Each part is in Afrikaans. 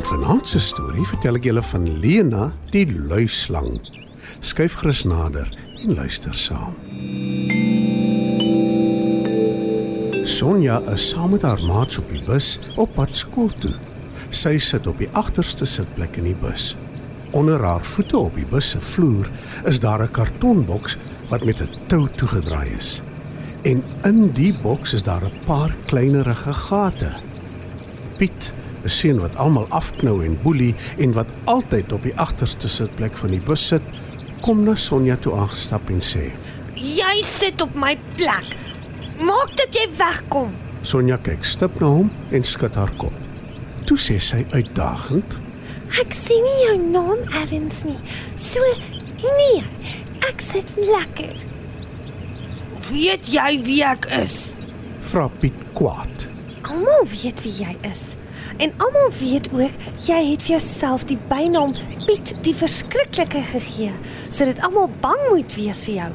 In vanaand se storie vertel ek julle van Lena, die luislang. Skuif gerus nader en luister saam. Sonja is saam met haar maats op die bus op pad skool toe. Sy sit op die agterste sitplek in die bus. Onder haar voete op die bus se vloer is daar 'n kartonboks wat met 'n tou toegedraai is. En in die boks is daar 'n paar kleinerige gate. Piet 'n seun wat almal afknou en boelie en wat altyd op die agterste sitplek van die bus sit, kom na Sonja toe aangestap en sê: Jy sit op my plek. Maak dat jy wegkom. Sonja kyk stip na hom en skud haar kop. Toe sê sy uitdagend: Ek sien nie jou naam ergens nie. So nee, ek sit lekker. Weet jy wie ek is? "Vra Piet kwaad." Almal weet wie jy is. En almal weet ook jy het vir jouself die bynaam Piet die verskriklike gegee sodat almal bang moet wees vir jou.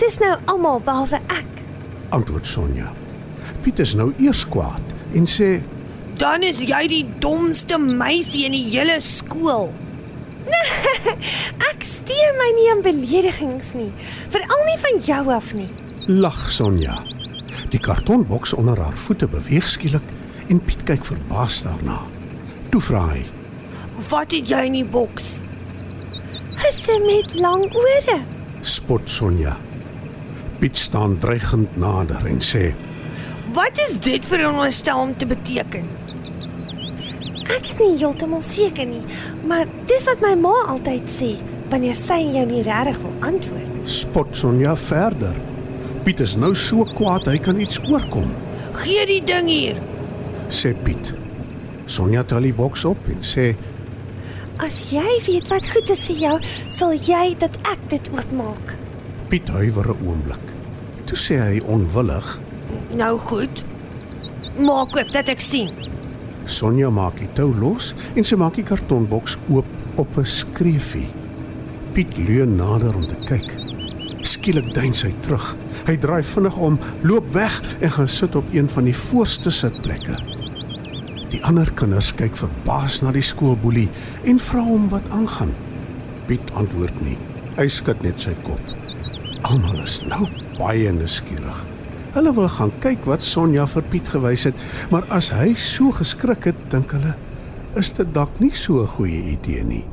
Dis nou almal behalwe ek. Antwoord Sonja. Piet is nou eers kwaad en sê: Dan is jy die domste meisie in die hele skool. ek steur my nie aan beledigings nie, veral nie van jou af nie. "Lag Sonja." Die kartonboks onder haar voete beweeg skielik en Piet kyk verbaas daarna. Toe vra hy: Wat het jy in die boks? 'n Sim met lang ore. "Spot Sonja." Piet staan dreigend nader en sê: Wat is dit vir 'n onderstel om te beteken? Ek's nie heeltemal seker nie, maar dis wat my ma altyd sê wanneer sy jou nie regtig wil antwoord. "Spot Sonja verder." Piet is nou so kwaad hy kan iets oorkom, Gee die ding hier. Sê Piet. Sonja tel die boks op en sê: As jy weet wat goed is vir jou, sal jy dat ek dit oopmaak. Piet huiwer 'n oomblik. Toe sê hy onwillig: Nou goed. Maak oop dat ek sien. Sonja maak die tou los en sy maak die kartonboks oop op 'n skreefie. Piet leun nader om te kyk. Skielik duins hy terug. Hy draai vinnig om, loop weg en gaan sit op een van die voorste sitplekke. Die ander kinders kyk verbaas na die skoolboelie en vra hom wat aangaan. Piet antwoord nie. Hy skud net sy kop. Almal is nou baie nuuskierig. Hulle wil gaan kyk wat Sonja vir Piet gewys het, maar as hy so geskrik het, dink hulle, is dit dalk nie so 'n goeie idee nie.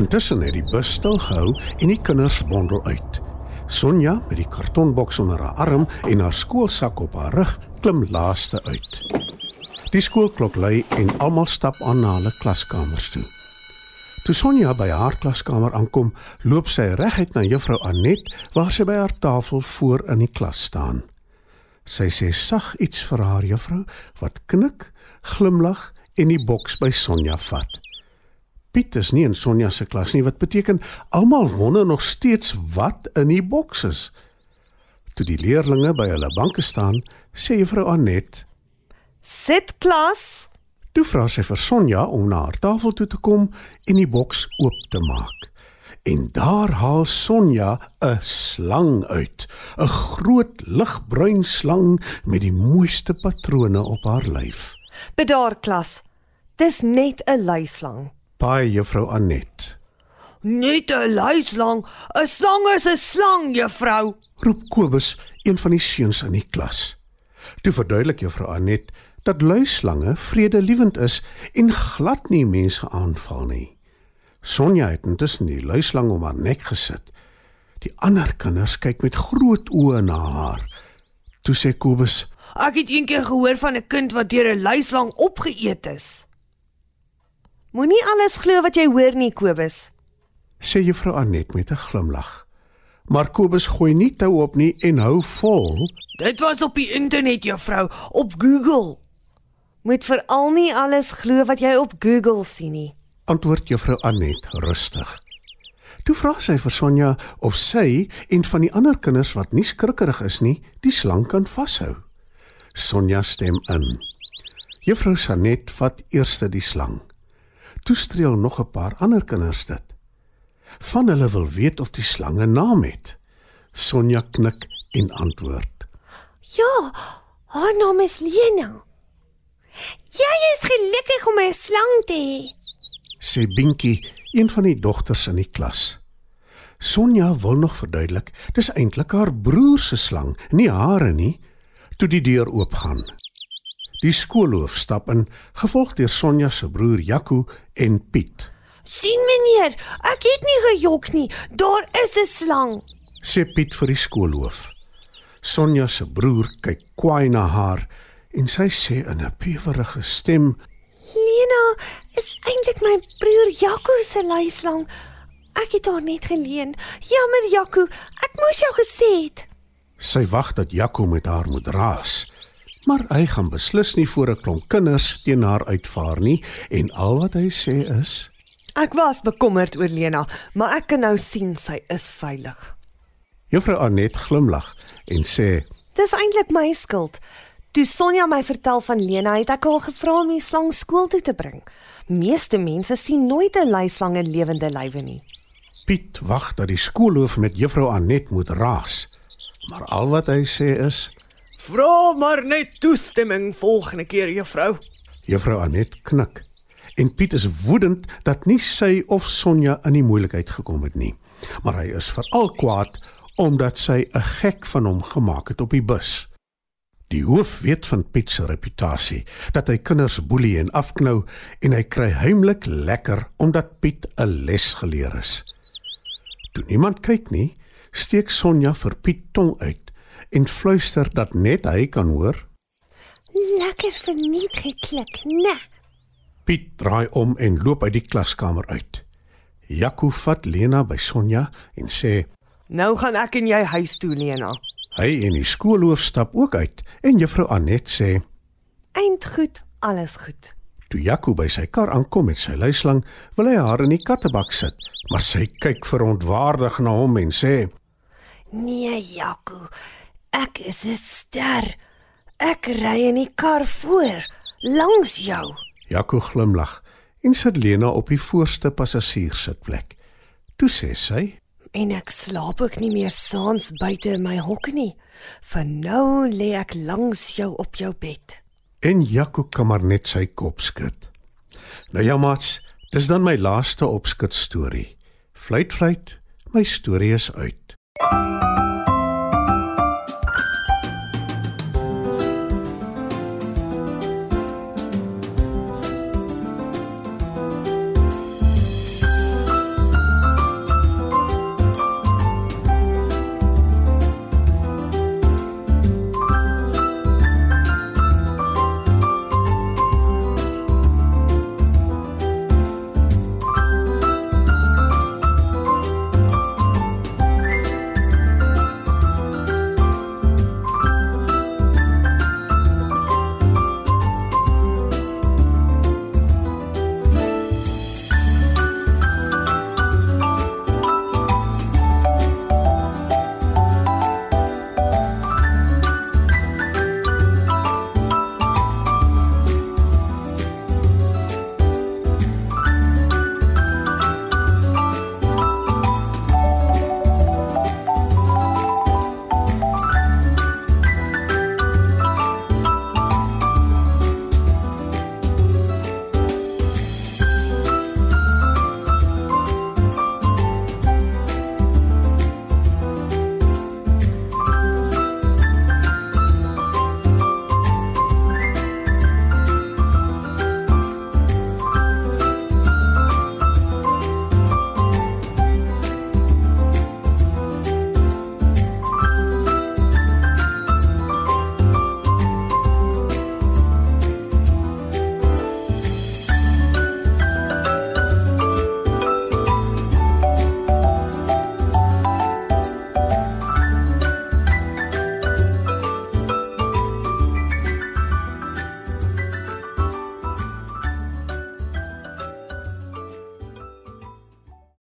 Intussen het die bus stil gehou en die kinders bondel uit. Sonja met die kartonboks onder haar arm en haar skoolsak op haar rug klim laaste uit. Die skoolklok lui en almal stap aan na hulle klaskamers toe. Toe Sonja by haar klaskamer aankom, loop sy reguit na juffrou Anet waar sy by haar tafel voor in die klas staan. Sy sê sag iets vir haar juffrou wat knik, glimlag en die boks by Sonja vat. Piet is nie in Sonja se klas nie wat beteken almal wonder nog steeds wat in die boks is. Toe die leerdlinge by hulle banke staan, sê juffrou Anet Sit klas. Toe vra sy vir Sonja om na haar tafel toe te kom en die boks oop te maak. En daar haal Sonja 'n slang uit, 'n groot ligbruin slang met die mooiste patrone op haar lyf. Bedaar klas. Dis net 'n luislang. Baie juffrou Anet, Net 'n luislang. 'n Slang is 'n slang, juffrou. roep Kobus, een van die seuns in die klas. Toe verduidelik juffrou Anet dat luislange vredelewend is en glad nie mense aanval nie. Sonja het intussen die luislang om haar nek gesit. Die ander kinders kyk met groot oë na haar. Toe sê Kobus: Ek het eendag gehoor van 'n kind wat deur 'n luislang opgeëet is. Moenie alles glo wat jy hoor nie, Kobus. sê juffrou Anet met 'n glimlag. Maar Kobus gooi nie tou op nie en hou vol. Dit was op die internet, juffrou, op Google. Moet veral nie alles glo wat jy op Google sien nie. antwoord juffrou Anet rustig. Toe vra sy vir Sonja of sy en van die ander kinders wat nie skrikkerig is nie, die slang kan vashou. Sonja stem in. Juffrou Sanet vat eers die slang. Toe streel nog 'n paar ander kinders dit. Van hulle wil weet of die slang 'n naam het. Sonja knik en antwoord. Ja, haar naam is Lena. Jy is gelukkig om 'n slang te hê. Sê Binkie, een van die dogters in die klas. Sonja wil nog verduidelik, dis eintlik haar broer se slang, nie hare nie, toe die deur oopgaan. Die skoolhoof stap in, gevolg deur Sonja se broer Jaco en Piet. "Sien meneer, ek het nie gejok nie. Daar is 'n slang." sê Piet vir die skoolhoof. Sonja se broer kyk kwaai na haar en sy sê in 'n bewerige stem: "Lena is eintlik my broer Jaco se luislang. Ek het haar net geleen. Jammer Jaco, ek moes jou gesê het." Sy wag dat Jaco met haar moet raas. Maar hy gaan beslis nie voor 'n klomp kinders teen haar uitvaar nie en al wat hy sê is: Ek was bekommerd oor Lena, maar ek kan nou sien sy is veilig. Juffrou Anet glimlag en sê: Dis eintlik my skuld. Toe Sonja my vertel van Lena, het ek haar gevra om die slang skool toe te bring. Meeste mense sien nooit 'n leislang in lewende lywe nie. Piet wag dat die skoolhoof met Juffrou Anet moet raas. Maar al wat hy sê is: Vra maar net toestemming volgende keer, juffrou. Juffrou Anet knik. En Piet is woedend dat nie sy of Sonja in die moeilikheid gekom het nie. Maar hy is veral kwaad omdat sy 'n gek van hom gemaak het op die bus. Die hoof weet van Piet se reputasie, dat hy kinders boelie en afknou en hy kry heimlik lekker omdat Piet 'n les geleer is. Toe niemand kyk nie, steek Sonja vir Piet tong uit en fluister dat net hy kan hoor. Lekker verniet geklik, né? Piet draai om en loop uit die klaskamer uit. Jaco vat Lena by Sonja en sê Nou gaan ek en jy huis toe, Lena. Hy en die skoolhoof stap ook uit en juffrou Anet sê Eind goed, alles goed. toe Jaco by sy kar aankom met sy luislang, wil hy haar in die kattebak sit, maar sy kyk verontwaardig na hom en sê Nee, Jaco. Ek is 'n ster. Ek ry in die kar voor, langs jou. Jaco glimlag en sit Lena op die voorste passasierssitplek. Toe sê sy En ek slaap ook nie meer saans buite in my hok nie. Van nou lê ek langs jou op jou bed. en Jaco kan maar net sy kop skud. Nou ja, maats, dis dan my laaste opskud storie. Fluit fluit, my storie is uit.